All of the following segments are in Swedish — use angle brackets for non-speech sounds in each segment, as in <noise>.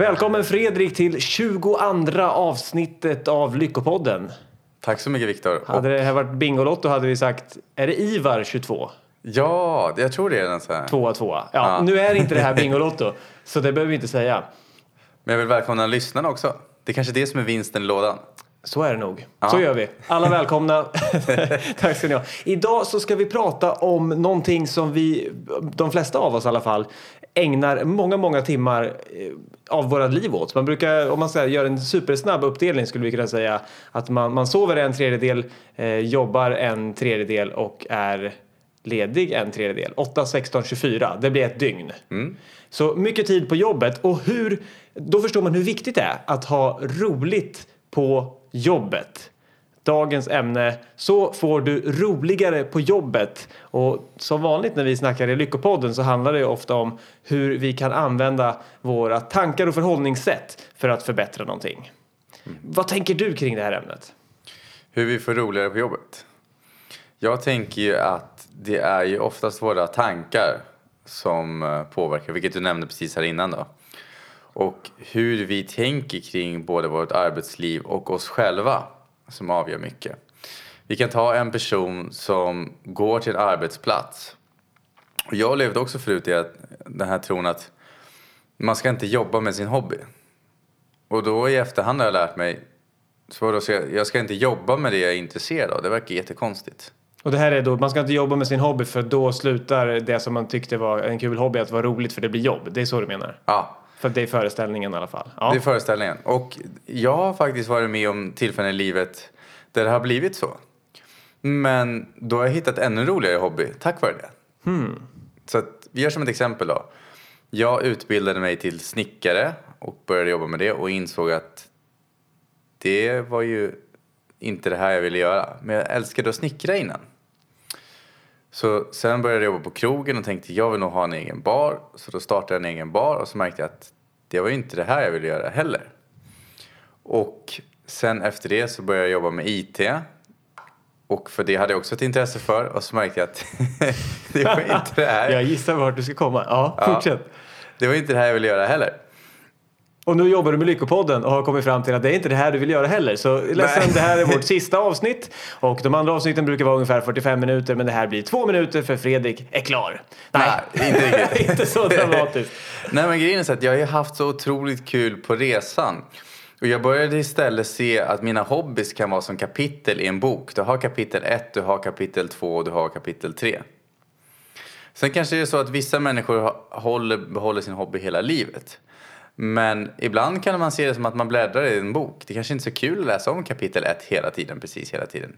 Välkommen Fredrik till 22 avsnittet av Lyckopodden. Tack så mycket Viktor. Hade det här varit Bingolotto hade vi sagt, är det Ivar 22? Ja, jag tror det är den så här. Tvåa, tvåa. Ja, Ja. Nu är inte det här <laughs> Bingolotto, så det behöver vi inte säga. Men jag vill välkomna lyssnarna också. Det är kanske det som är vinsten i lådan. Så är det nog. Ja. Så gör vi. Alla välkomna. <laughs> Tack ska ni ha. Idag så ska vi prata om någonting som vi, de flesta av oss i alla fall, ägnar många, många timmar eh, av våra liv åt. Man brukar, om man ska göra en supersnabb uppdelning skulle vi kunna säga att man, man sover en tredjedel, eh, jobbar en tredjedel och är ledig en tredjedel. 8, 16, 24. Det blir ett dygn. Så mycket tid på jobbet och hur, då förstår man hur viktigt det är att ha roligt på jobbet. Dagens ämne, så får du roligare på jobbet. Och som vanligt när vi snackar i Lyckopodden så handlar det ofta om hur vi kan använda våra tankar och förhållningssätt för att förbättra någonting. Vad tänker du kring det här ämnet? Hur vi får roligare på jobbet. Jag tänker ju att det är ju oftast våra tankar som eh, påverkar, vilket du nämnde precis här innan då. Och hur vi tänker kring både vårt arbetsliv och oss själva som avgör mycket. Vi kan ta en person som går till en arbetsplats. Och jag levde också förut i att, den här tron att man ska inte jobba med sin hobby. Och då i efterhand har jag lärt mig så då ska jag, jag ska inte jobba med det jag är intresserad av. Det verkar jättekonstigt. Och det här är då, man ska inte jobba med sin hobby för då slutar det som man tyckte var en kul hobby att vara roligt för det blir jobb. Det är så du menar? Ja, För det är föreställningen i alla fall. Ja. det är föreställningen. Och jag har faktiskt varit med om tillfällen i livet där det har blivit så. Men då har jag hittat ännu roligare hobby tack vare det. Så att, vi gör som ett exempel då. Jag utbildade mig till snickare och började jobba med det och insåg att det var ju inte det här jag ville göra. Men jag älskade att snickra innan. Så sen började jag jobba på krogen och tänkte jag vill nog ha en egen bar. Så då startade jag en egen bar och så märkte jag att det var ju inte det här jag ville göra heller. Och sen efter det så började jag jobba med IT. Och för det hade jag också ett intresse för och så märkte jag att <laughs> det var inte det här. Jag gissar vart du ska komma. Ja, Ja. fortsätt. Det var inte det här jag ville göra heller. Och nu jobbar du med Lyckopodden och har kommit fram till att det är inte det här du vill göra heller. Så ledsen, Nej. det här är vårt <laughs> sista avsnitt. Och de andra avsnitten brukar vara ungefär 45 minuter men det här blir två minuter för Fredrik är klar. Nej, Nej, inte riktigt. <laughs> inte så dramatiskt. <laughs> Nej men grejen är så att jag har haft så otroligt kul på resan. Och jag började istället se att mina hobbys kan vara som kapitel i en bok. Du har kapitel 1, du har kapitel 2 och du har kapitel 3. Sen kanske det är så att vissa människor håller, behåller sin hobby hela livet. Men ibland kan man se det som att man bläddrar i en bok. Det kanske inte är så kul att läsa om kapitel 1 hela tiden, precis hela tiden.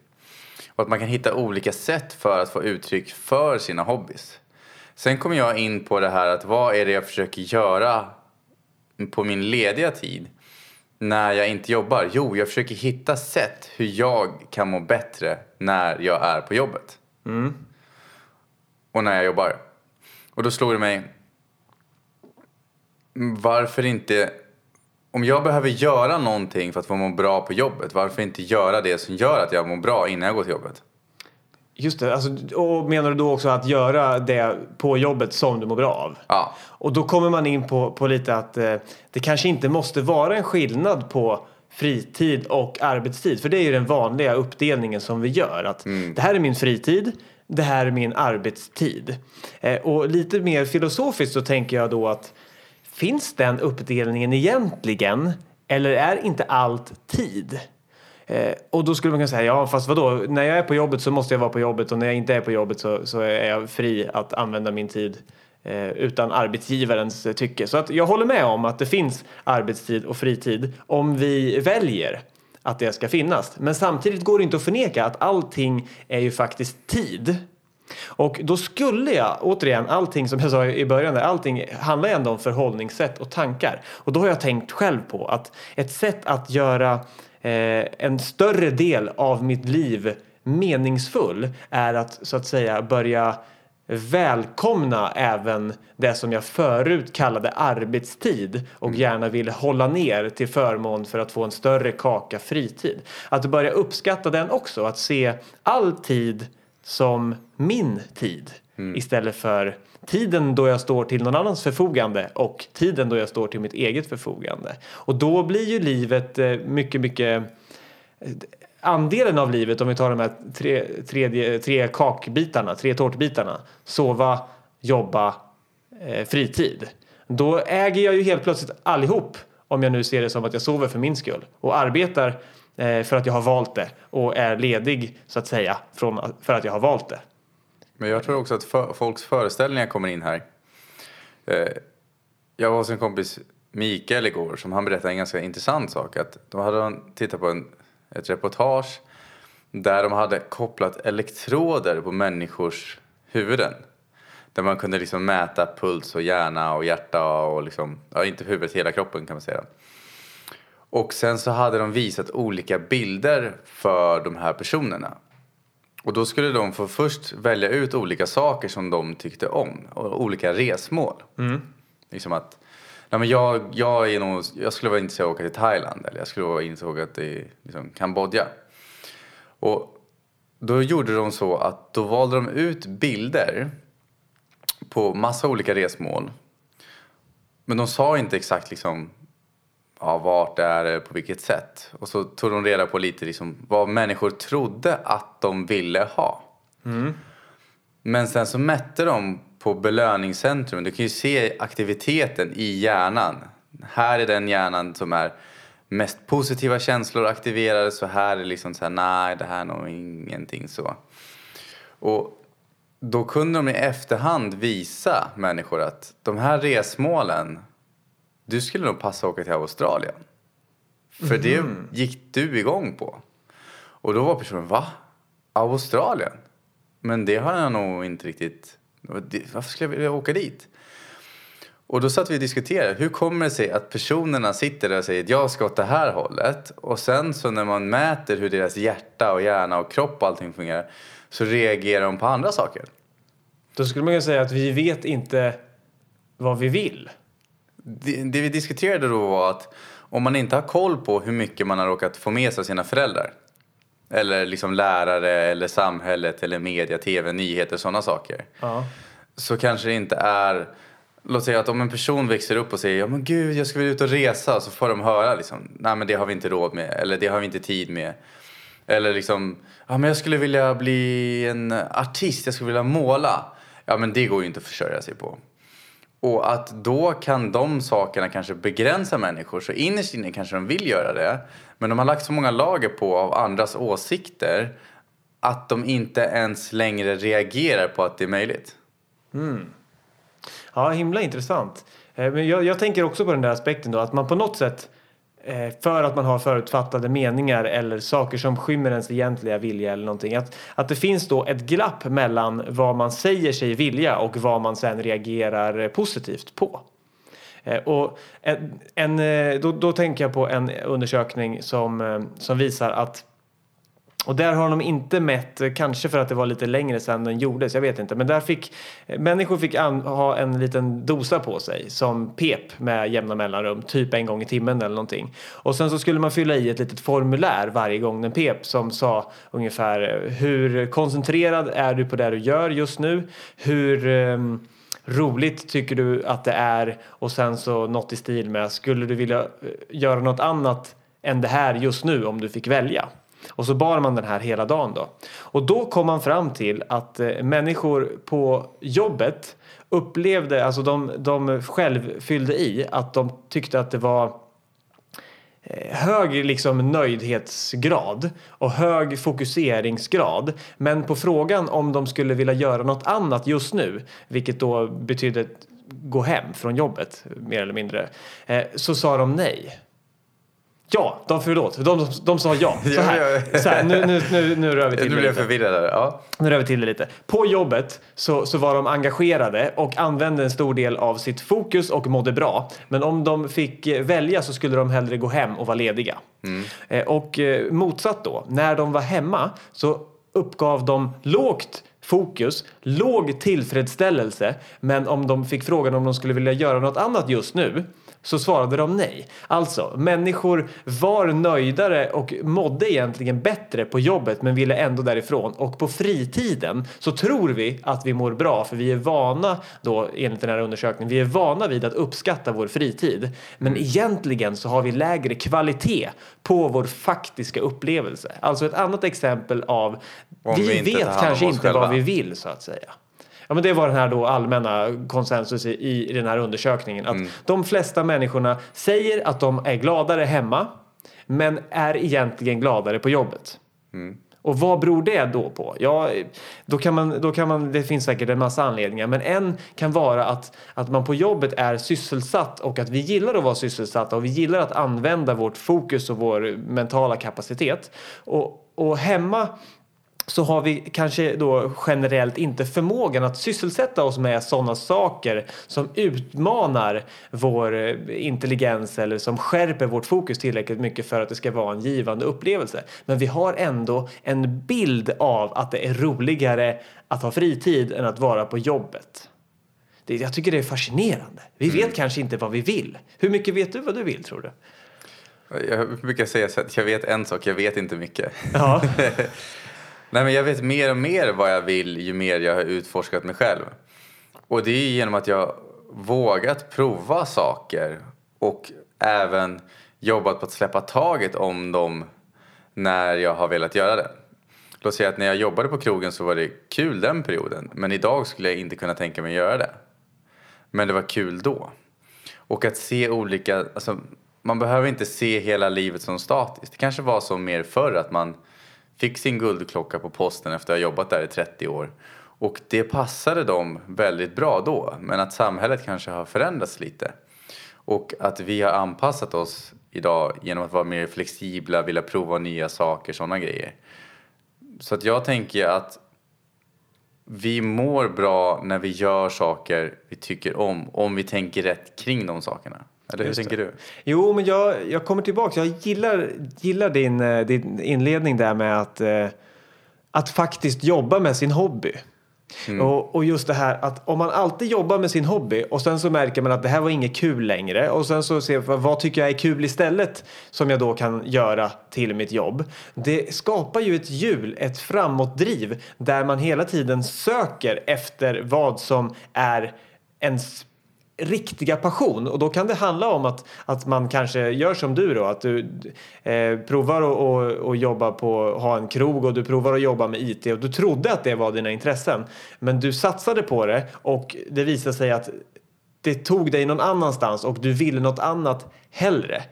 Och att man kan hitta olika sätt för att få uttryck för sina hobbys. Sen kommer jag in på det här att vad är det jag försöker göra på min lediga tid när jag inte jobbar? Jo, jag försöker hitta sätt hur jag kan må bättre när jag är på jobbet. Och när jag jobbar. Och då slog det mig, varför inte, om jag behöver göra någonting för att få må bra på jobbet, varför inte göra det som gör att jag mår bra innan jag går till jobbet? Just det, alltså, och menar du då också att göra det på jobbet som du mår bra av? Ja, Och då kommer man in på, på lite att eh, det kanske inte måste vara en skillnad på fritid och arbetstid. För det är ju den vanliga uppdelningen som vi gör. Att Det här är min fritid, det här är min arbetstid. Eh, och lite mer filosofiskt så tänker jag då att finns den uppdelningen egentligen? Eller är inte allt tid? Eh, och då skulle man kunna säga, ja fast vadå, när jag är på jobbet så måste jag vara på jobbet och när jag inte är på jobbet så, så är jag fri att använda min tid eh, utan arbetsgivarens tycke. Så att jag håller med om att det finns arbetstid och fritid om vi väljer att det ska finnas. Men samtidigt går det inte att förneka att allting är ju faktiskt tid. Och då skulle jag, återigen, allting som jag sa i början, där, allting handlar ändå om förhållningssätt och tankar. Och då har jag tänkt själv på att ett sätt att göra eh, en större del av mitt liv meningsfull är att så att säga börja välkomna även det som jag förut kallade arbetstid och gärna vill hålla ner till förmån för att få en större kaka fritid. Att börja uppskatta den också, att se all tid som min tid. istället för tiden då jag står till någon annans förfogande och tiden då jag står till mitt eget förfogande. Och då blir ju livet eh, mycket, mycket andelen av livet, om vi tar de här tre, tre, tre kakbitarna, tre tårtbitarna, sova, jobba, eh, fritid. Då äger jag ju helt plötsligt allihop om jag nu ser det som att jag sover för min skull och arbetar eh, Eh, för att jag har valt det och är ledig så att säga från, för att jag har valt det. Men jag tror också att för, folks föreställningar kommer in här. Eh, jag var hos en kompis Mikael igår som han berättade en ganska intressant sak. Att de hade tittat på en, ett reportage där de hade kopplat elektroder på människors huvuden. Där man kunde liksom mäta puls och hjärna och hjärta och liksom, ja inte huvudet, hela kroppen kan man säga. Och sen så hade de visat olika bilder för de här personerna. Och då skulle de få först välja ut olika saker som de tyckte om. Och olika resmål. Mm. Liksom att, nej men jag, jag, är nog, jag skulle vara intresserad av att åka till Thailand. Eller jag skulle vara intresserad av att åka till liksom, Kambodja. Och då gjorde de så att då valde de ut bilder på massa olika resmål. Men de sa inte exakt liksom ja, vart det är på vilket sätt. Och så tog de reda på lite liksom vad människor trodde att de ville ha. Mm. Men sen så mätte de på belöningscentrum. Du kan ju se aktiviteten i hjärnan. Här är den hjärnan som är mest positiva känslor aktiverade. Så här är liksom så här, nej det här är nog ingenting så. Och då kunde de i efterhand visa människor att de här resmålen, du skulle nog passa att åka till Australien. För mm. det gick du igång på. Och då var personen, va? Australien? Men det har jag nog inte riktigt... Varför skulle jag vilja åka dit? Och då satt vi och diskuterade, hur kommer det sig att personerna sitter där och säger jag ska åt det här hållet och sen så när man mäter hur deras hjärta och hjärna och kropp och allting fungerar så reagerar de på andra saker. Då skulle man kunna säga att vi vet inte vad vi vill. Det, det vi diskuterade då var att om man inte har koll på hur mycket man har råkat få med sig av sina föräldrar eller liksom lärare eller samhället eller media, tv, nyheter, sådana saker. Ja. Så kanske det inte är Låt säga att om en person växer upp och säger ja men gud jag ska vilja ut och resa så får de höra liksom nej men det har vi inte råd med eller det har vi inte tid med. Eller liksom ja men jag skulle vilja bli en artist, jag skulle vilja måla. Ja men det går ju inte att försörja sig på. Och att då kan de sakerna kanske begränsa människor. Så innerst inne kanske de vill göra det. Men de har lagt så många lager på av andras åsikter att de inte ens längre reagerar på att det är möjligt. Mm. Ja, himla intressant. Eh, men jag, jag, tänker också på den där aspekten då att man på något sätt Eh, för att man har förutfattade meningar eller saker som skymmer ens egentliga vilja eller någonting. Att, att det finns då ett glapp mellan vad man säger sig vilja och vad man sen reagerar positivt på. Eh, och en, en eh, då, då tänker jag på en undersökning som, som visar att och där har de inte mätt, kanske för att det var lite längre sedan den gjordes, jag vet inte. Men där fick människor fick an, ha en liten dosa på sig som pep med jämna mellanrum, typ en gång i timmen eller någonting. Och sen så skulle man fylla i ett litet formulär varje gång den pep som sa ungefär hur koncentrerad är du på det du gör just nu? Hur um, roligt tycker du att det är? Och sen så något i stil med skulle du vilja eh, göra något annat än det här just nu om du fick välja? Och så bar man den här hela dagen då. Och då kom man fram till att eh, människor på jobbet upplevde, alltså de, de själv fyllde i att de tyckte att det var eh, hög liksom nöjdhetsgrad och hög fokuseringsgrad. Men på frågan om de skulle vilja göra något annat just nu, vilket då betydde gå hem från jobbet mer eller mindre, eh, så sa de nej. Ja, de, förlåt. De, de, de sa ja. Så <laughs> här, så här nu, nu, nu, nu rör vi <laughs> till nu det lite. förvirrad ja. Nu rör vi till det lite. På jobbet så, så var de engagerade och använde en stor del av sitt fokus och mådde bra. Men om de fick välja så skulle de hellre gå hem och vara lediga. Mm. Eh, och eh, motsatt då, när de var hemma så uppgav de lågt fokus, låg tillfredsställelse. Men om de fick frågan om de skulle vilja göra något annat just nu så svarade de nej. Alltså, människor var nöjdare och mådde egentligen bättre på jobbet men ville ändå därifrån. Och på fritiden så tror vi att vi mår bra för vi är vana då enligt den här undersökningen, vi är vana vid att uppskatta vår fritid. Men egentligen så har vi lägre kvalitet på vår faktiska upplevelse. Alltså ett annat exempel av Om vi, vi vet kanske inte vad själva. vi vill så att säga. Ja, men det var den här då allmänna konsensus i, i den här undersökningen. Att de flesta människorna säger att de är gladare hemma men är egentligen gladare på jobbet. Och vad beror det då på? Ja, då kan man, då kan man, det finns säkert en massa anledningar men en kan vara att, att man på jobbet är sysselsatt och att vi gillar att vara sysselsatta och vi gillar att använda vårt fokus och vår mentala kapacitet. Och, och hemma så har vi kanske då generellt inte förmågan att sysselsätta oss med sådana saker som utmanar vår eh, intelligens eller som skärper vårt fokus tillräckligt mycket för att det ska vara en givande upplevelse. Men vi har ändå en bild av att det är roligare att ha fritid än att vara på jobbet. Det, jag tycker det är fascinerande. Vi vet kanske inte vad vi vill. Hur mycket vet du vad du vill tror du? Jag brukar säga så att jag vet en sak, jag vet inte mycket. Ja. <laughs> Nej, men jag vet mer och mer vad jag vill ju mer jag har utforskat mig själv. Och det är genom att jag vågat prova saker och även jobbat på att släppa taget om dem när jag har velat göra det. Låt säga att när jag jobbade på krogen så var det kul den perioden. Men idag skulle jag inte kunna tänka mig att göra det. Men det var kul då. Och att se olika, alltså, man behöver inte se hela livet som statiskt. Det kanske var så mer förr att man fick sin guldklocka på posten efter att ha jobbat där i 30 år. Och det passade dem väldigt bra då. Men att samhället kanske har förändrats lite. Och att vi har anpassat oss idag genom att vara mer flexibla, vilja prova nya saker, sådana grejer. Så att jag tänker att vi mår bra när vi gör saker vi tycker om, om vi tänker rätt kring de sakerna. Eller hur tänker du? Jo, men jag, jag kommer tillbaka. Jag gillar, gillar din, eh, din inledning där med att, eh, att faktiskt jobba med sin hobby. Och, och just det här att om man alltid jobbar med sin hobby och sen så märker man att det här var inget kul längre och sen så ser man vad tycker jag är kul istället som jag då kan göra till mitt jobb. Det skapar ju ett hjul, ett framåtdriv där man hela tiden söker efter vad som är ens riktiga passion. Och då kan det handla om att, att man kanske gör som du då att du eh, provar att och, och jobba på ha en krog och du provar att jobba med IT och du trodde att det var dina intressen. Men du satsade på det och det visade sig att det tog dig någon annanstans och du ville något annat hellre.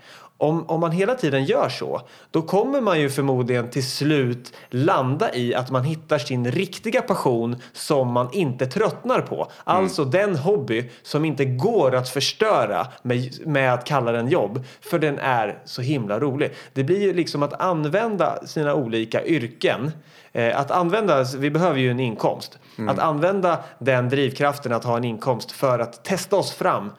Om, om man hela tiden gör så, då kommer man ju förmodligen till slut landa i att man hittar sin riktiga passion som man inte tröttnar på. Alltså den hobby som inte går att förstöra med, med att kalla den jobb, för den är så himla rolig. Det blir ju liksom att använda sina olika yrken Eh, att använda, vi behöver ju en inkomst. Att använda den drivkraften att ha en inkomst för att testa oss fram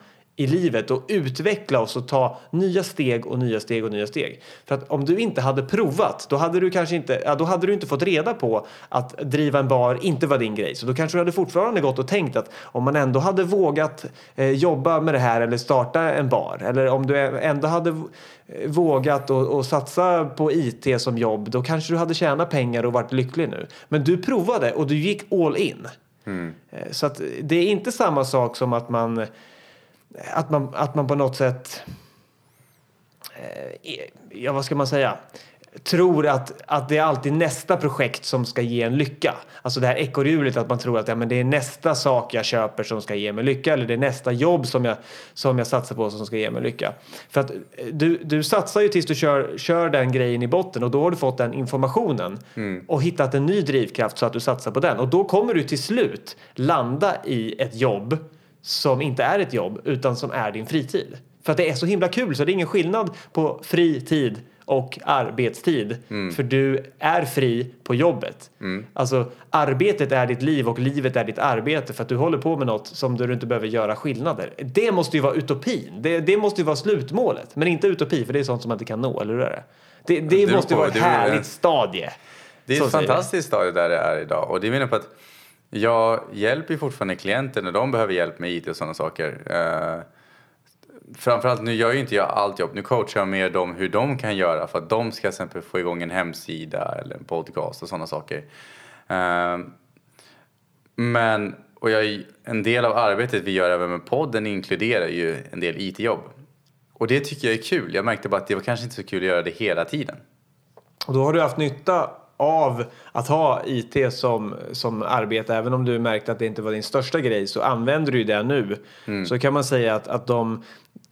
i livet och utveckla oss och ta nya steg och nya steg och nya steg. För att om du inte hade provat, då hade du kanske inte, ja, då hade du inte fått reda på att driva en bar inte var din grej. Så då kanske du hade fortfarande gått och tänkt att om man ändå hade vågat eh, jobba med det här eller starta en bar eller om du ändå hade eh, vågat och, och satsa på IT som jobb, då kanske du hade tjänat pengar och varit lycklig nu. Men du provade och du gick all in. Eh, Så att det är inte samma sak som att man att man, att man på något sätt, eh, ja vad ska man säga, tror att, att det är alltid nästa projekt som ska ge en lycka. Alltså det här ekorrhjulet att man tror att ja, men det är nästa sak jag köper som ska ge mig lycka eller det är nästa jobb som jag, som jag satsar på som ska ge mig lycka. För att eh, du, du satsar ju tills du kör, kör den grejen i botten och då har du fått den informationen och hittat en ny drivkraft så att du satsar på den och då kommer du till slut landa i ett jobb som inte är ett jobb utan som är din fritid. För att det är så himla kul så det är ingen skillnad på fritid och arbetstid. För du är fri på jobbet. Alltså arbetet är ditt liv och livet är ditt arbete för att du håller på med något som du inte behöver göra skillnader. Det måste ju vara utopin. Det, det måste ju vara slutmålet. Men inte utopi för det är sånt som man inte kan nå, eller hur är det? Det, det måste ju på. vara ett Det härligt stadie. Det är ett fantastiskt stadie där det är idag. Och det menar på att jag hjälper ju fortfarande klienter när de behöver hjälp med IT och sådana saker. Eh, framförallt nu gör ju inte jag allt jobb. Nu coachar jag mer dem hur de kan göra för att de ska till exempel få igång en hemsida eller en podcast och sådana saker. Eh, men, och jag, en del av arbetet vi gör även med podden inkluderar ju en del IT-jobb. Och det tycker jag är kul. Jag märkte bara att det var kanske inte så kul att göra det hela tiden. Och då har du haft nytta av att ha IT som, som arbete, även om du märkte att det inte var din största grej, så använder du det nu. Mm. Så kan man säga att, att de,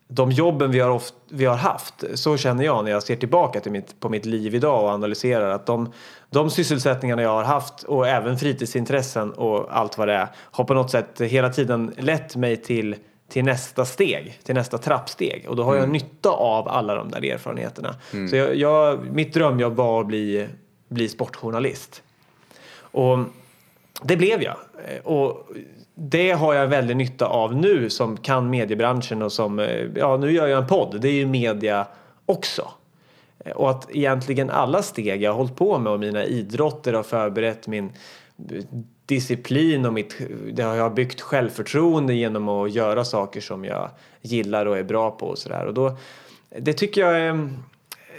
de jobben vi har, oft, vi har haft, så känner jag när jag ser tillbaka till mitt, på mitt liv idag och analyserar att de, de sysselsättningarna jag har haft och även fritidsintressen och allt vad det är har på något sätt hela tiden lett mig till till nästa steg, till nästa trappsteg. Och då har mm. jag nytta av alla de där erfarenheterna. Mm. Så jag, jag, mitt drömjobb var att bli, bli sportjournalist. Och det blev jag. Och det har jag väldigt nytta av nu som kan mediebranschen och som, eh, ja nu gör jag en podd, det är ju media också. Och att egentligen alla steg jag har hållit på med och mina idrotter har förberett min disciplin och mitt, det har jag byggt självförtroende genom att göra saker som jag gillar och är bra på och sådär. Och då, det tycker jag är,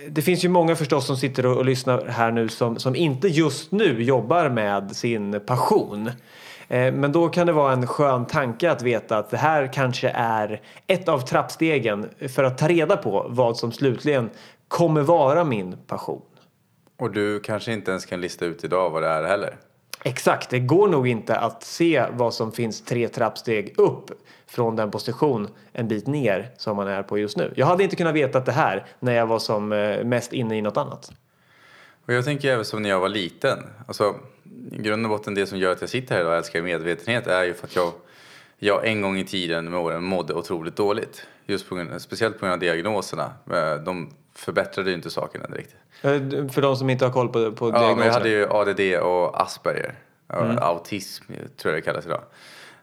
det finns ju många förstås som sitter och, och lyssnar här nu som, som inte just nu jobbar med sin passion. Eh, men då kan det vara en skön tanke att veta att det här kanske är ett av trappstegen för att ta reda på vad som slutligen kommer vara min passion. Och du kanske inte ens kan lista ut idag vad det är heller? Exakt, det går nog inte att se vad som finns tre trappsteg upp från den position en bit ner som man är på just nu. Jag hade inte kunnat veta det här när jag var som eh, mest inne i något annat. Och jag tänker även som när jag var liten. Alltså, I grund och botten det som gör att jag sitter här idag och älskar medvetenhet är ju för att jag, jag en gång i tiden med åren mådde otroligt dåligt. Just på grund, speciellt på grund av diagnoserna. Eh, de förbättrade ju inte sakerna direkt. Eh, för de som inte har koll på, på? Ja, men jag hade ju ADD och Asperger. Mm. Autism tror jag det kallas idag.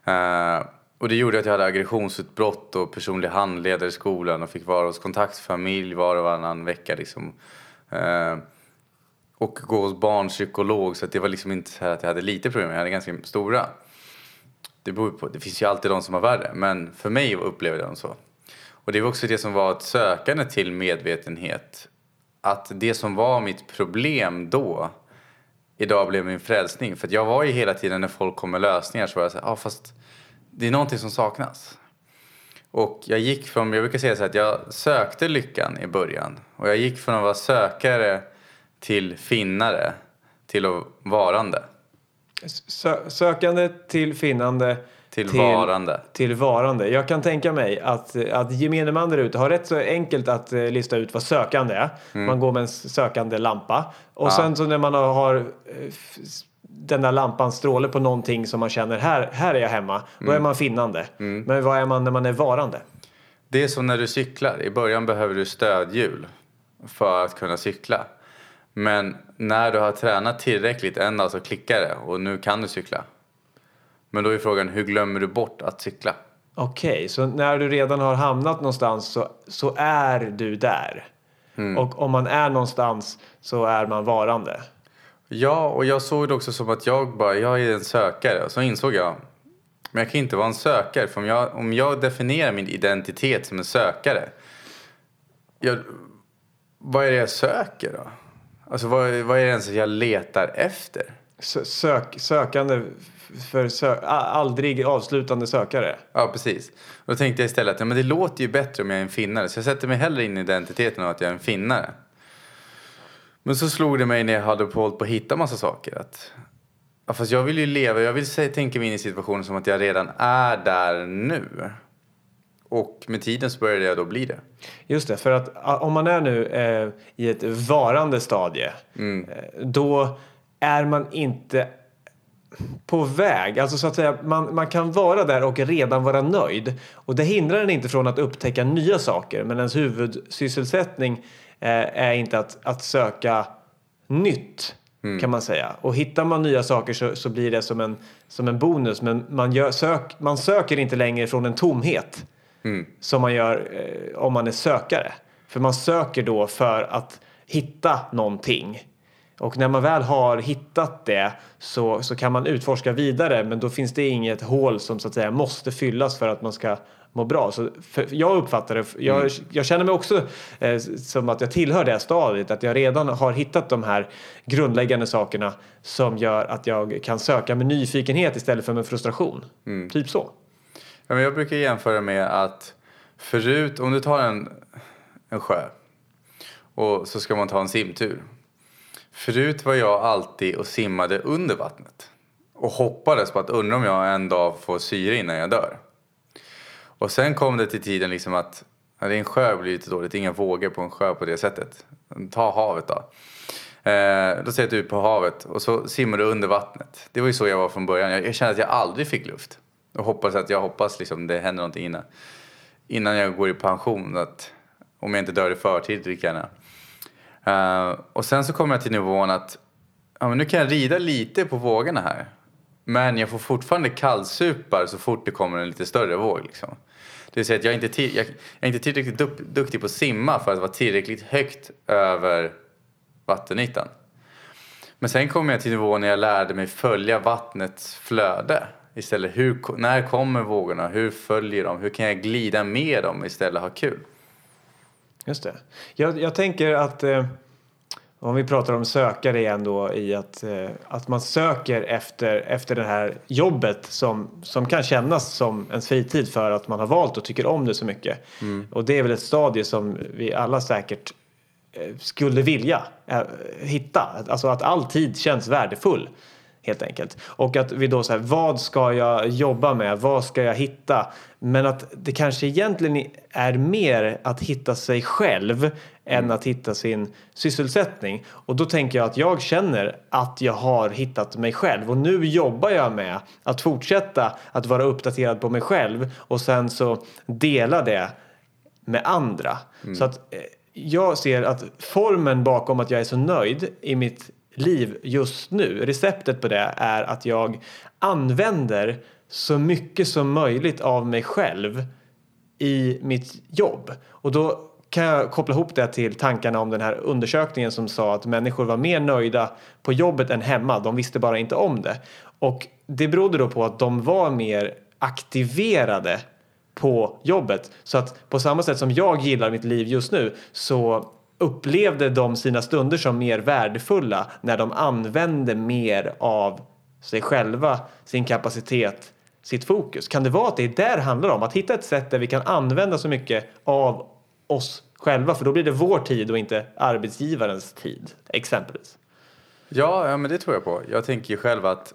Uh, och det gjorde att jag hade aggressionsutbrott och personlig handledare i skolan och fick vara hos kontaktfamilj var och varannan vecka. Liksom. Uh, och gå hos barnpsykolog så det var liksom inte så att jag hade lite problem, jag hade ganska stora. Det beror på, det finns ju alltid de som har värre men för mig upplevde jag dem så. Och det var också det som var ett sökande till medvetenhet. Att det som var mitt problem då idag blev min frälsning. För jag var ju hela tiden när folk kom med lösningar så var jag så ja ah, fast det är någonting som saknas. Och jag gick från, jag brukar säga så att jag sökte lyckan i början. Och jag gick från att vara sökare till finnare till att varande. Sö sökande till finnande till, till, varande. Till varande. Jag kan tänka mig att, att gemene man där ute har rätt så enkelt att uh, lista ut vad sökande är. Mm. Man går med en sökande lampa. Och ja. sen så när man har uh, den där lampan stråle på någonting som man känner här, här är jag hemma. Mm. Då är mm. man finnande. Mm. Men vad är man när man är varande? Det är som när du cyklar. I början behöver du stödhjul för att kunna cykla. Men när du har tränat tillräckligt en dag så klickar det och nu kan du cykla. Men då är frågan, hur glömmer du bort att cykla? Okej, okay, så när du redan har hamnat någonstans så, så är du där. Mm. Och om man är någonstans så är man varande. Ja, och jag såg det också som att jag bara, jag är en sökare. Så insåg jag, men jag kan inte vara en sökare. För om jag, om jag definierar min identitet som en sökare. Jag, vad är det jag söker då? Alltså vad, vad är det ens jag letar efter? Sök, sökande för sö aldrig avslutande sökare. Ja, precis. då tänkte jag istället att ja, men det låter ju bättre om jag är en finnare. Så jag sätter mig hellre in i identiteten av att jag är en finnare. Men så slog det mig när jag hade hållit på att hitta massa saker att ja, fast jag vill ju leva, jag vill tänka mig in i situationen som att jag redan är där nu. Och med tiden så började jag då bli det. Just det, för att om man är nu eh, i ett varande stadie mm. eh, då är man inte på väg. Alltså så att säga, man, man kan vara där och redan vara nöjd. Och det hindrar en inte från att upptäcka nya saker. Men ens huvudsysselsättning eh, är inte att, att söka nytt. Mm. Kan man säga. Och hittar man nya saker så, så blir det som en, som en bonus. Men man, gör, sök, man söker inte längre från en tomhet. Mm. Som man gör eh, om man är sökare. För man söker då för att hitta någonting. Och när man väl har hittat det så, så kan man utforska vidare men då finns det inget hål som så att säga måste fyllas för att man ska må bra. Så jag uppfattar det, jag, mm. jag känner mig också eh, som att jag tillhör det här stadiet, att jag redan har hittat de här grundläggande sakerna som gör att jag kan söka med nyfikenhet istället för med frustration. Mm. Typ så. Ja, men jag brukar jämföra med att förut, om du tar en, en sjö och så ska man ta en simtur. Förut var jag alltid och simmade under vattnet och hoppades på att undra om jag en dag får syre innan jag dör. Och sen kom det till tiden liksom att ja, det är en sjö blir lite dåligt, inga vågor på en sjö på det sättet. Ta havet då. Eh, då sätter du ut typ på havet och så simmar du under vattnet. Det var ju så jag var från början. Jag, jag kände att jag aldrig fick luft. Och hoppas att jag hoppas liksom det händer någonting innan, innan jag går i pension. Att, om jag inte dör i förtid lika gärna. Uh, och sen så kommer jag till nivån att ja, men nu kan jag rida lite på vågorna här. Men jag får fortfarande kallsupar så fort det kommer en lite större våg. Liksom. Det vill säga att jag är inte, jag, jag är inte tillräckligt duktig på att simma för att vara tillräckligt högt över vattenytan. Men sen kom jag till nivån när jag lärde mig följa vattnets flöde. Istället hur, när kommer vågorna? Hur följer de? Hur kan jag glida med dem istället ha kul? Just det. Jag, jag tänker att eh, om vi pratar om sökare igen då i att, eh, att man söker efter, efter det här jobbet som, som kan kännas som ens fritid för att man har valt och tycker om det så mycket. Mm. Och det är väl ett stadie som vi alla säkert eh, skulle vilja eh, hitta. Alltså att all tid känns värdefull helt enkelt. Och att vi då säger vad ska jag jobba med? Vad ska jag hitta? Men att det kanske egentligen är mer att hitta sig själv mm. än att hitta sin sysselsättning. Och då tänker jag att jag känner att jag har hittat mig själv och nu jobbar jag med att fortsätta att vara uppdaterad på mig själv och sen så dela det med andra. Mm. Så att eh, jag ser att formen bakom att jag är så nöjd i mitt liv just nu. Receptet på det är att jag använder så mycket som möjligt av mig själv i mitt jobb. Och då kan jag koppla ihop det till tankarna om den här undersökningen som sa att människor var mer nöjda på jobbet än hemma. De visste bara inte om det. Och det berodde då på att de var mer aktiverade på jobbet. Så att på samma sätt som jag gillar mitt liv just nu så upplevde de sina stunder som mer värdefulla när de använde mer av sig själva, sin kapacitet, sitt fokus. Kan det vara att det är där det handlar om? Att hitta ett sätt där vi kan använda så mycket av oss själva för då blir det vår tid och inte arbetsgivarens tid exempelvis. Ja, ja men det tror jag på. Jag tänker ju själv att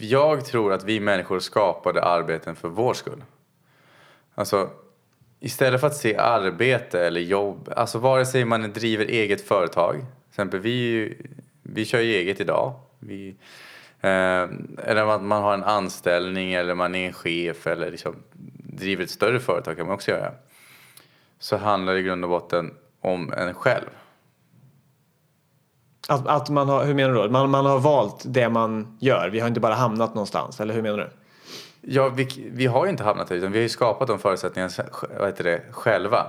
jag tror att vi människor skapade arbeten för vår skull. Alltså Istället för att se arbete eller jobb, alltså vare sig man driver eget företag, till exempel vi, vi kör ju eget idag. Vi, eh, eller att man har en anställning eller man är en chef eller liksom driver ett större företag kan man också göra. Så handlar det i grund och botten om en själv. Att, att man har, hur menar du då? Man, man har valt det man gör, vi har inte bara hamnat någonstans, eller hur menar du? Ja, vi, vi har ju inte hamnat där utan vi har ju skapat de förutsättningarna vad heter det, själva.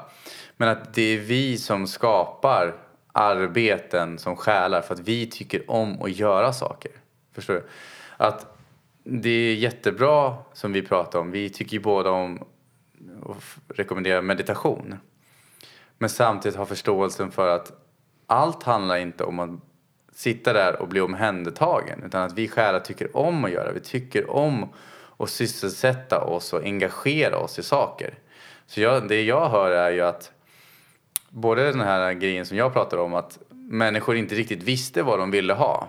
Men att det är vi som skapar arbeten som själar för att vi tycker om att göra saker. Förstår du? Att det är jättebra som vi pratar om. Vi tycker ju båda om att rekommendera meditation. Men samtidigt ha förståelsen för att allt handlar inte om att sitta där och bli omhändertagen. Utan att vi själar tycker om att göra. Vi tycker om och sysselsätta oss och engagera oss i saker. Så jag, det jag hör är ju att både den här grejen som jag pratar om att människor inte riktigt visste vad de ville ha.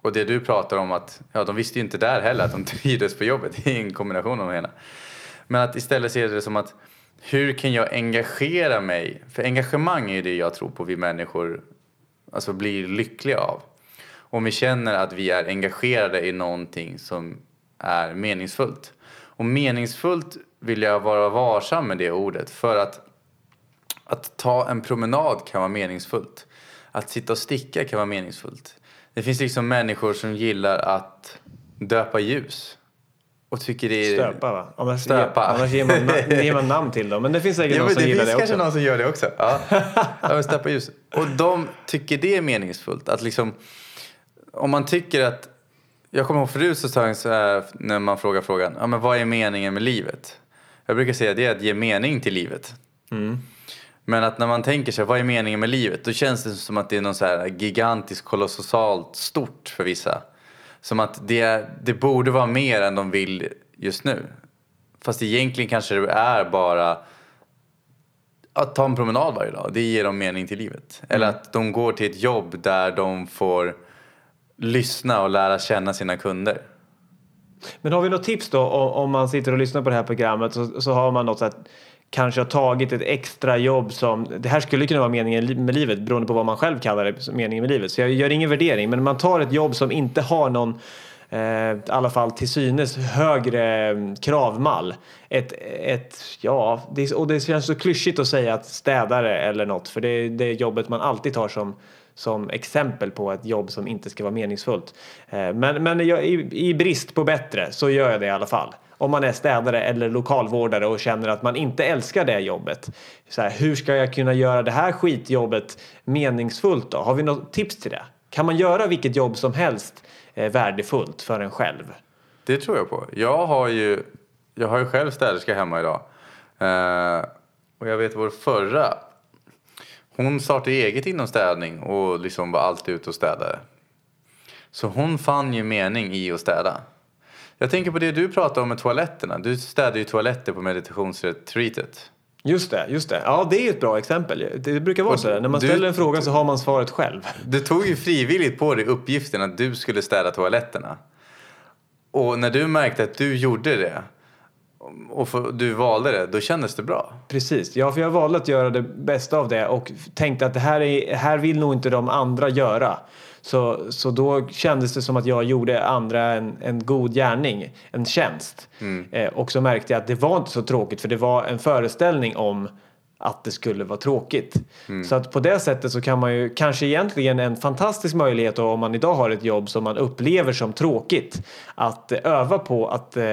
Och det du pratar om att, ja de visste ju inte där heller att de <laughs> trivdes på jobbet. Det är en kombination av det hela. Men att istället se det som att hur kan jag engagera mig? För engagemang är ju det jag tror på vi människor alltså blir lyckliga av. Om vi känner att vi är engagerade i någonting som är meningsfullt. Och meningsfullt vill jag vara varsam med det ordet för att att ta en promenad kan vara meningsfullt. Att sitta och sticka kan vara meningsfullt. Det finns liksom människor som gillar att döpa ljus. Och tycker det är... Stöpa va? Annars, Stöpa. Annars ger man, <laughs> ger man namn till dem. Men det finns säkert ja, någon som gillar det också. Det finns kanske någon som gör det också. Ja. <laughs> ja stöpa ljus. Och de tycker det är meningsfullt. Att liksom, om man tycker att jag kommer ihåg förut så sa jag så här, när man frågar frågan, ja men vad är meningen med livet? Jag brukar säga det är att ge mening till livet. Mm. Men att när man tänker sig vad är meningen med livet? Då känns det som att det är något så här gigantiskt kolossalt stort för vissa. Som att det, det borde vara mer än de vill just nu. Fast egentligen kanske det är bara att ta en promenad varje dag. Det ger dem mening till livet. Eller Mm. att de går till ett jobb där de får lyssna och lära känna sina kunder. Men har vi något tips då om, man sitter och lyssnar på det här programmet så, så har man något så att kanske har tagit ett extra jobb som det här skulle kunna vara meningen med livet beroende på vad man själv kallar det meningen med livet. Så jag gör ingen värdering men man tar ett jobb som inte har någon eh, i alla fall till synes högre mm, kravmall. Ett, ett, ja, det, och det känns så klyschigt att säga att städare eller något för det är det jobbet man alltid tar som som exempel på ett jobb som inte ska vara meningsfullt. Eh, men, men jag, i, i brist på bättre så gör jag det i alla fall. Om man är städare eller lokalvårdare och känner att man inte älskar det jobbet. Så här, hur ska jag kunna göra det här skitjobbet meningsfullt då? Har vi något tips till det? Kan man göra vilket jobb som helst eh, värdefullt för en själv? Det tror jag på. Jag har ju, jag har ju själv städerska hemma idag. Eh, och jag vet vår förra, hon startade eget inom städning och liksom var alltid ute och städade. Så hon fann ju mening i att städa. Jag tänker på det du pratade om med toaletterna. Du städade ju toaletter på meditationsretreatet. Just det, just det. Ja, det är ett bra exempel. Det brukar vara så där. När man du- ställer en fråga så har man svaret själv. Du tog ju frivilligt på dig uppgiften att du skulle städa toaletterna. Och när du märkte att du gjorde det och för- du valde det, då kändes det bra. Precis, ja för jag valde att göra det bästa av det och tänkte att det här, är, här vill nog inte de andra göra. Så, så då kändes det som att jag gjorde andra en, en god gärning, en tjänst. Eh, och så märkte jag att det var inte så tråkigt för det var en föreställning om att det skulle vara tråkigt. Så att på det sättet så kan man ju kanske egentligen en fantastisk möjlighet då, om man idag har ett jobb som man upplever som tråkigt att eh, öva på att eh,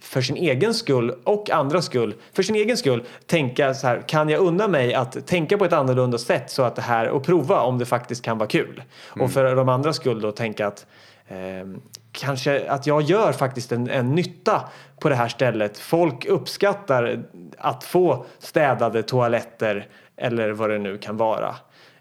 för sin egen skull och andras skull, för sin egen skull tänka så här, kan jag unna mig att tänka på ett annorlunda sätt så att det här och prova om det faktiskt kan vara kul. Och för de andras skull då tänka att Ehm, kanske att jag gör faktiskt en, en nytta på det här stället. Folk uppskattar att få städade toaletter eller vad det nu kan vara.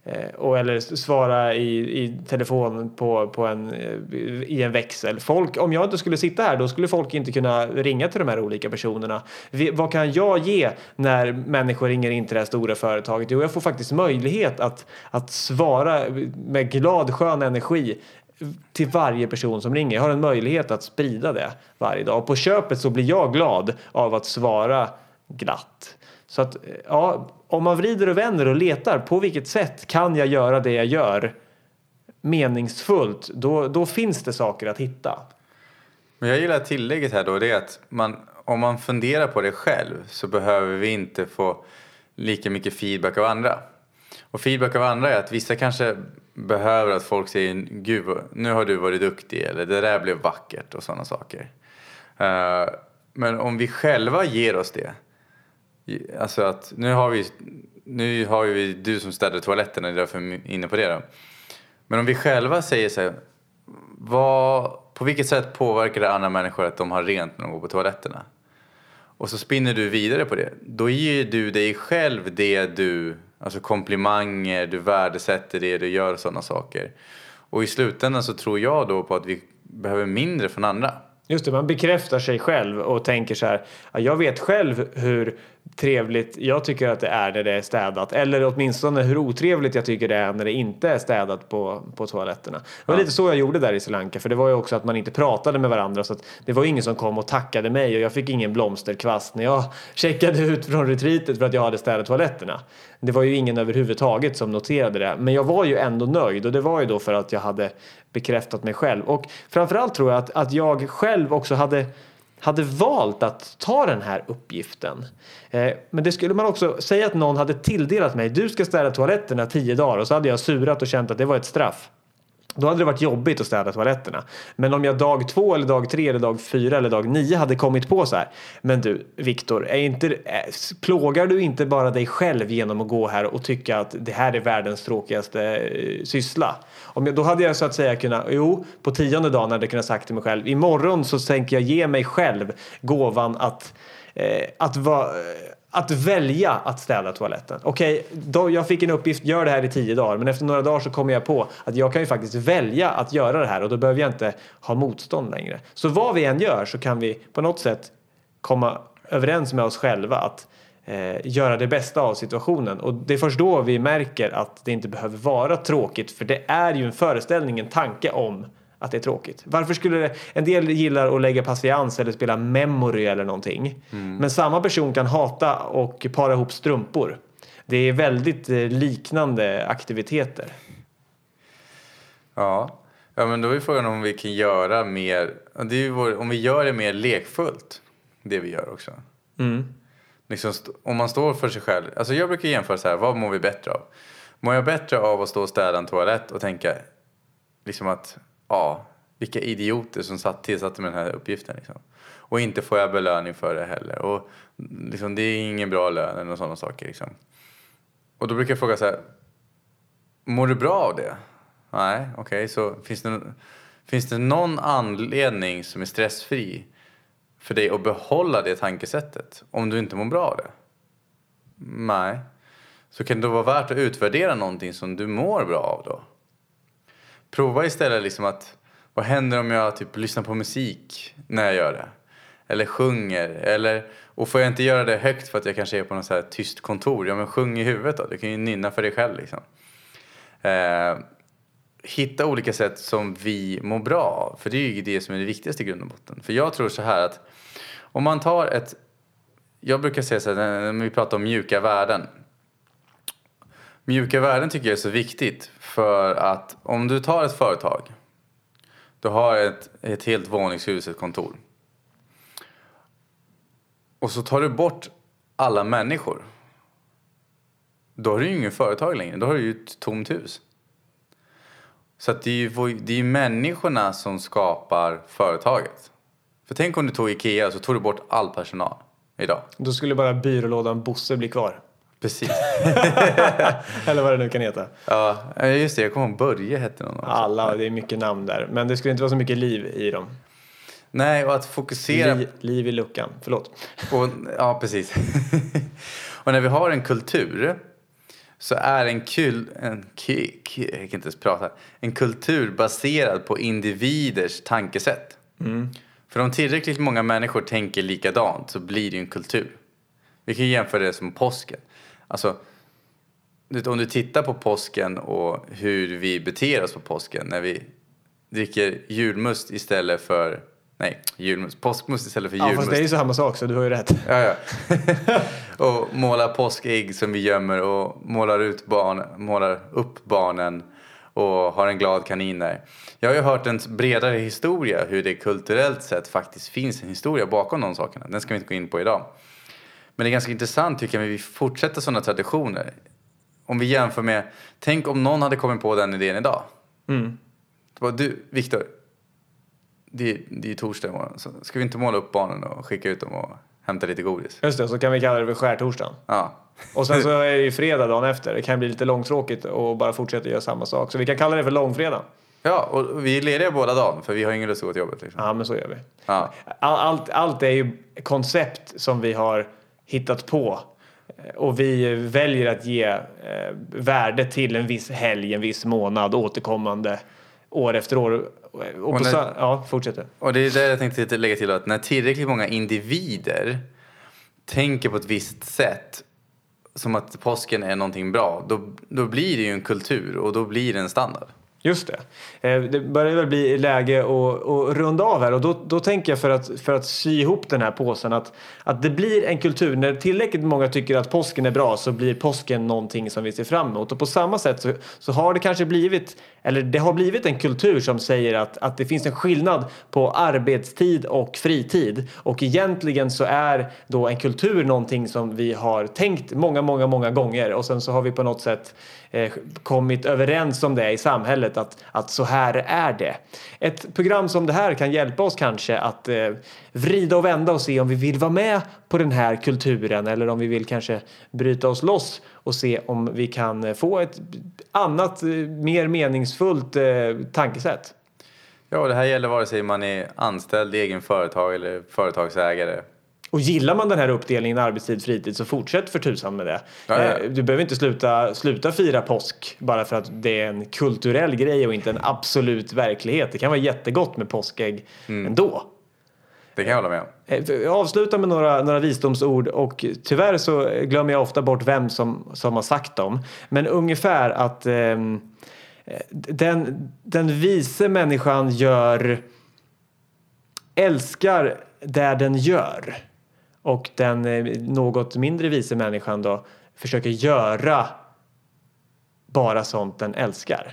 Eh, och eller svara i, i telefon på, på en, eh, i en växel. Folk, om jag inte skulle sitta här då skulle folk inte kunna ringa till de här olika personerna. Vi, vad kan jag ge när människor ringer in till det här stora företaget? Jo, jag får faktiskt möjlighet att, att svara med glad skön energi till varje person som ringer. Jag har en möjlighet att sprida det varje dag. Och på köpet så blir jag glad av att svara glatt. Så att ja, om man vrider och vänder och letar på vilket sätt kan jag göra det jag gör meningsfullt, då, då finns det saker att hitta. Men jag gillar tillägget här då, det är att man, om man funderar på det själv så behöver vi inte få lika mycket feedback av andra. Och feedback av andra är att vissa kanske behöver att folk säger Gud, nu har du varit duktig eller det där blev vackert och sådana saker. Eh, men om vi själva ger oss det. Alltså att nu har vi, nu har vi du som städar toaletterna, det är därför jag är inne på det då. Men om vi själva säger så här, vad, på vilket sätt påverkar det andra människor att de har rent när de går på toaletterna? Och så spinner du vidare på det. Då ger du dig själv det du, alltså komplimanger, du värdesätter det du gör och sådana saker. Och i slutändan så tror jag då på att vi behöver mindre från andra. Just det, man bekräftar sig själv och tänker så här. Jag vet själv hur trevligt jag tycker att det är när det är städat. Eller åtminstone hur otrevligt jag tycker det är när det inte är städat på, på toaletterna. Det var lite så jag gjorde där i Sri Lanka. För det var ju också att man inte pratade med varandra. Så att det var ingen som kom och tackade mig och jag fick ingen blomsterkvast när jag <laughs> checkade ut från retreatet för att jag hade städat toaletterna. Det var ju ingen överhuvudtaget som noterade det. Men jag var ju ändå nöjd och det var ju då för att jag hade bekräftat mig själv. Och framförallt tror jag att, att jag själv också hade hade valt att ta den här uppgiften. Eh, men det skulle man också säga att någon hade tilldelat mig. Du ska städa toaletterna tio dagar och så hade jag surat och känt att det var ett straff. Då hade det varit jobbigt att städa toaletterna. Men om jag dag två eller dag tre eller dag fyra eller dag nio hade kommit på så här. Men du Viktor, är inte, är, eh, plågar du inte bara dig själv genom att gå här och tycka att det här är världens tråkigaste eh, syssla? Om jag, då hade jag så att säga kunnat, jo, på tionde dagen hade jag kunnat sagt till mig själv. Imorgon så tänker jag ge mig själv gåvan att eh, att vara att välja att städa toaletten. Okej, okay, jag fick en uppgift, gör det här i tio dagar. Men efter några dagar så kommer jag på att jag kan ju faktiskt välja att göra det här och då behöver jag inte ha motstånd längre. Så vad vi än gör så kan vi på något sätt komma överens med oss själva att eh, göra det bästa av situationen. Och det är först då vi märker att det inte behöver vara tråkigt för det är ju en föreställning, en tanke om att det är tråkigt. Varför skulle det, en del gillar att lägga patiens eller spela memory eller någonting. Mm. Men samma person kan hata och para ihop strumpor. Det är väldigt eh, liknande aktiviteter. Ja, ja men då är frågan om vi kan göra mer, vår, om vi gör det mer lekfullt, det vi gör också. Mm. Liksom, om man står för sig själv, alltså jag brukar jämföra så här, vad mår vi bättre av? Mår jag bättre av att stå och städa en toalett och tänka liksom att ja, vilka idioter som satt, tillsatte med den här uppgiften. Liksom. Och inte får jag belöning för det heller. Och liksom, det är ingen bra lön eller sådana saker. Liksom. Och då brukar jag fråga så här, mår du bra av det? Nej, okej, okay, så finns det, finns det någon anledning som är stressfri för dig att behålla det tankesättet om du inte mår bra av det? Nej. Så kan det då vara värt att utvärdera någonting som du mår bra av då? Prova istället liksom att, vad händer om jag typ lyssnar på musik när jag gör det? Eller sjunger, eller, och får jag inte göra det högt för att jag kanske är på något så här tyst kontor, ja men sjung i huvudet då, du kan ju nynna för dig själv liksom. Eh, hitta olika sätt som vi mår bra av, för det är ju det som är det viktigaste i grund och botten. För jag tror så här att om man tar ett, jag brukar säga så här när vi pratar om mjuka värden, Mjuka värden tycker jag är så viktigt för att om du tar ett företag, du har ett, ett helt våningshus, ett kontor. Och så tar du bort alla människor. Då har du ju inget företag längre, då har du ju ett tomt hus. Så att det är ju det är människorna som skapar företaget. För tänk om du tog Ikea och så tog du bort all personal idag. Då skulle bara byrålådan Bosse bli kvar. Precis. <laughs> Eller vad det nu kan heta. Ja, just det. Jag kommer ihåg Börje hette någon. Också. Alla, det är mycket namn där. Men det skulle inte vara så mycket liv i dem. Nej, och att fokusera... Liv, liv i luckan, förlåt. Och, ja, precis. <laughs> och när vi har en kultur så är en kul... En, k, k, jag kan inte ens prata. En kultur baserad på individers tankesätt. Mm. För om tillräckligt många människor tänker likadant så blir det ju en kultur. Vi kan jämföra det som påsken. Alltså, om du tittar på påsken och hur vi beter oss på påsken när vi dricker julmust istället för Nej, julmust. Påskmust istället för julmust. Ja, fast det är ju samma sak så du har ju rätt. Ja, ja. <laughs> och målar påskägg som vi gömmer och målar, ut barn, målar upp barnen och har en glad kanin där. Jag har ju hört en bredare historia hur det kulturellt sett faktiskt finns en historia bakom de sakerna. Den ska vi inte gå in på idag. Men det är ganska intressant tycker jag, vi fortsätter sådana traditioner. Om vi jämför med, tänk om någon hade kommit på den idén idag. Mm. Du, Viktor, det, det är torsdag imorgon, så ska vi inte måla upp barnen och skicka ut dem och hämta lite godis? Just det, så kan vi kalla det för skärtorsdagen. Ja. Och sen så <laughs> är det ju fredag dagen efter. Det kan bli lite långtråkigt och bara fortsätta göra samma sak. Så vi kan kalla det för långfredag. Ja, och vi är lediga båda dagar för vi har ingen lust att gå till jobbet. Liksom. Ja, men så gör vi. Ja. allt, allt är ju koncept som vi har hittat på. Och vi väljer att ge eh, värde till en viss helg, en viss månad återkommande år efter år. Och, och när, så, ja, fortsätter. Och det är där jag tänkte lägga till att när tillräckligt många individer tänker på ett visst sätt som att påsken är någonting bra, då, då blir det ju en kultur och då blir det en standard. Just det. Eh, det börjar väl bli läge att, att runda av här och då, då tänker jag för att, för att sy ihop den här påsen att, att det blir en kultur. När tillräckligt många tycker att påsken är bra så blir påsken någonting som vi ser fram emot. Och på samma sätt så, så har det kanske blivit, eller det har blivit en kultur som säger att, att det finns en skillnad på arbetstid och fritid. Och egentligen så är då en kultur någonting som vi har tänkt många, många, många gånger och sen så har vi på något sätt Eh, kommit överens om det i samhället att, att så här är det. Ett program som det här kan hjälpa oss kanske att eh, vrida och vända och se om vi vill vara med på den här kulturen eller om vi vill kanske bryta oss loss och se om vi kan få ett annat, eh, mer meningsfullt eh, tankesätt. Ja, det här gäller vare sig man är anställd, egen företag eller företagsägare. Och gillar man den här uppdelningen arbetstid fritid så fortsätt för tusan med det. Ja, ja. Eh, Du behöver inte sluta, sluta fira påsk bara för att det är en kulturell grej och inte en absolut verklighet. Det kan vara jättegott med påskägg Mm. ändå. Det kan jag hålla med om. Eh, Avsluta med några, några visdomsord och tyvärr så glömmer jag ofta bort vem som, som har sagt dem. Men ungefär att ehm, eh, den, den vise människan gör älskar där den gör. Och den eh, något mindre vise människan då försöker göra bara sånt den älskar.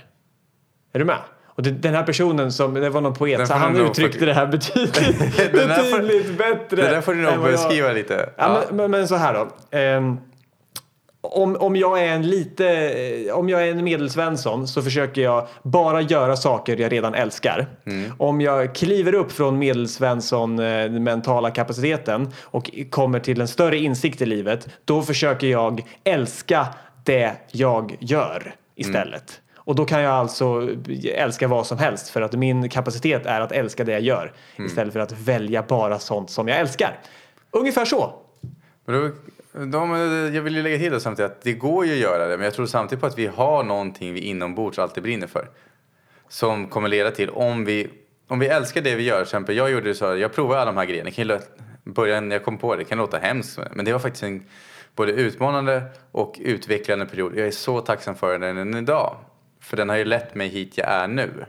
Är du med? Och det, den här personen som, det var någon poet, så han uttryckte få- det här betydligt, <laughs> här får- betydligt bättre. Det där får du nog vad jag- beskriva lite. Ja, Men, men, men så här då. Ehm, om, om jag är en lite, eh, om jag är en medelsvensson så försöker jag bara göra saker jag redan älskar. Om jag kliver upp från medelsvensson eh, mentala kapaciteten och kommer till en större insikt i livet, då försöker jag älska det jag gör istället. Och då kan jag alltså älska vad som helst för att min kapacitet är att älska det jag gör istället för att välja bara sånt som jag älskar. Ungefär så. Men då, de, jag vill ju lägga till det samtidigt att det går ju att göra det men jag tror samtidigt på att vi har någonting vi inombords alltid brinner för. Som kommer leda till om vi, om vi älskar det vi gör, till exempel jag gjorde så, jag provade alla de här grejerna, kan början jag kom på det, det kan låta hemskt men det var faktiskt en både utmanande och utvecklande period. Jag är så tacksam för den än idag. För den har ju lett mig hit jag är nu.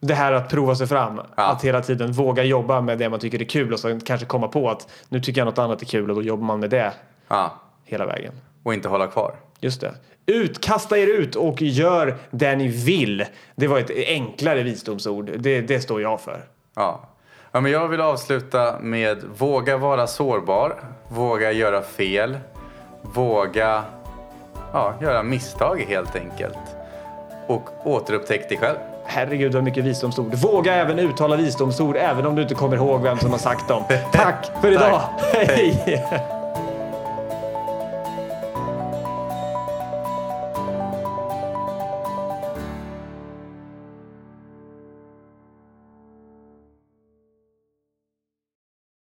Det här att prova sig fram. Att hela tiden våga jobba med det man tycker är kul och så kanske komma på att nu tycker jag något annat är kul och då jobbar man med det Ja, hela vägen. och inte hålla kvar. Just det. Ut, kasta er ut och gör det ni vill. Det var ett enklare visdomsord. Det, det står jag för. Ja. ja, men jag vill avsluta med våga vara sårbar, våga göra fel, våga ja, göra misstag helt enkelt. Och återupptäck dig själv. Herregud vad mycket visdomsord. Våga även uttala visdomsord även om du inte kommer ihåg vem som har sagt dem. <laughs> Tack för idag. Hej! <laughs>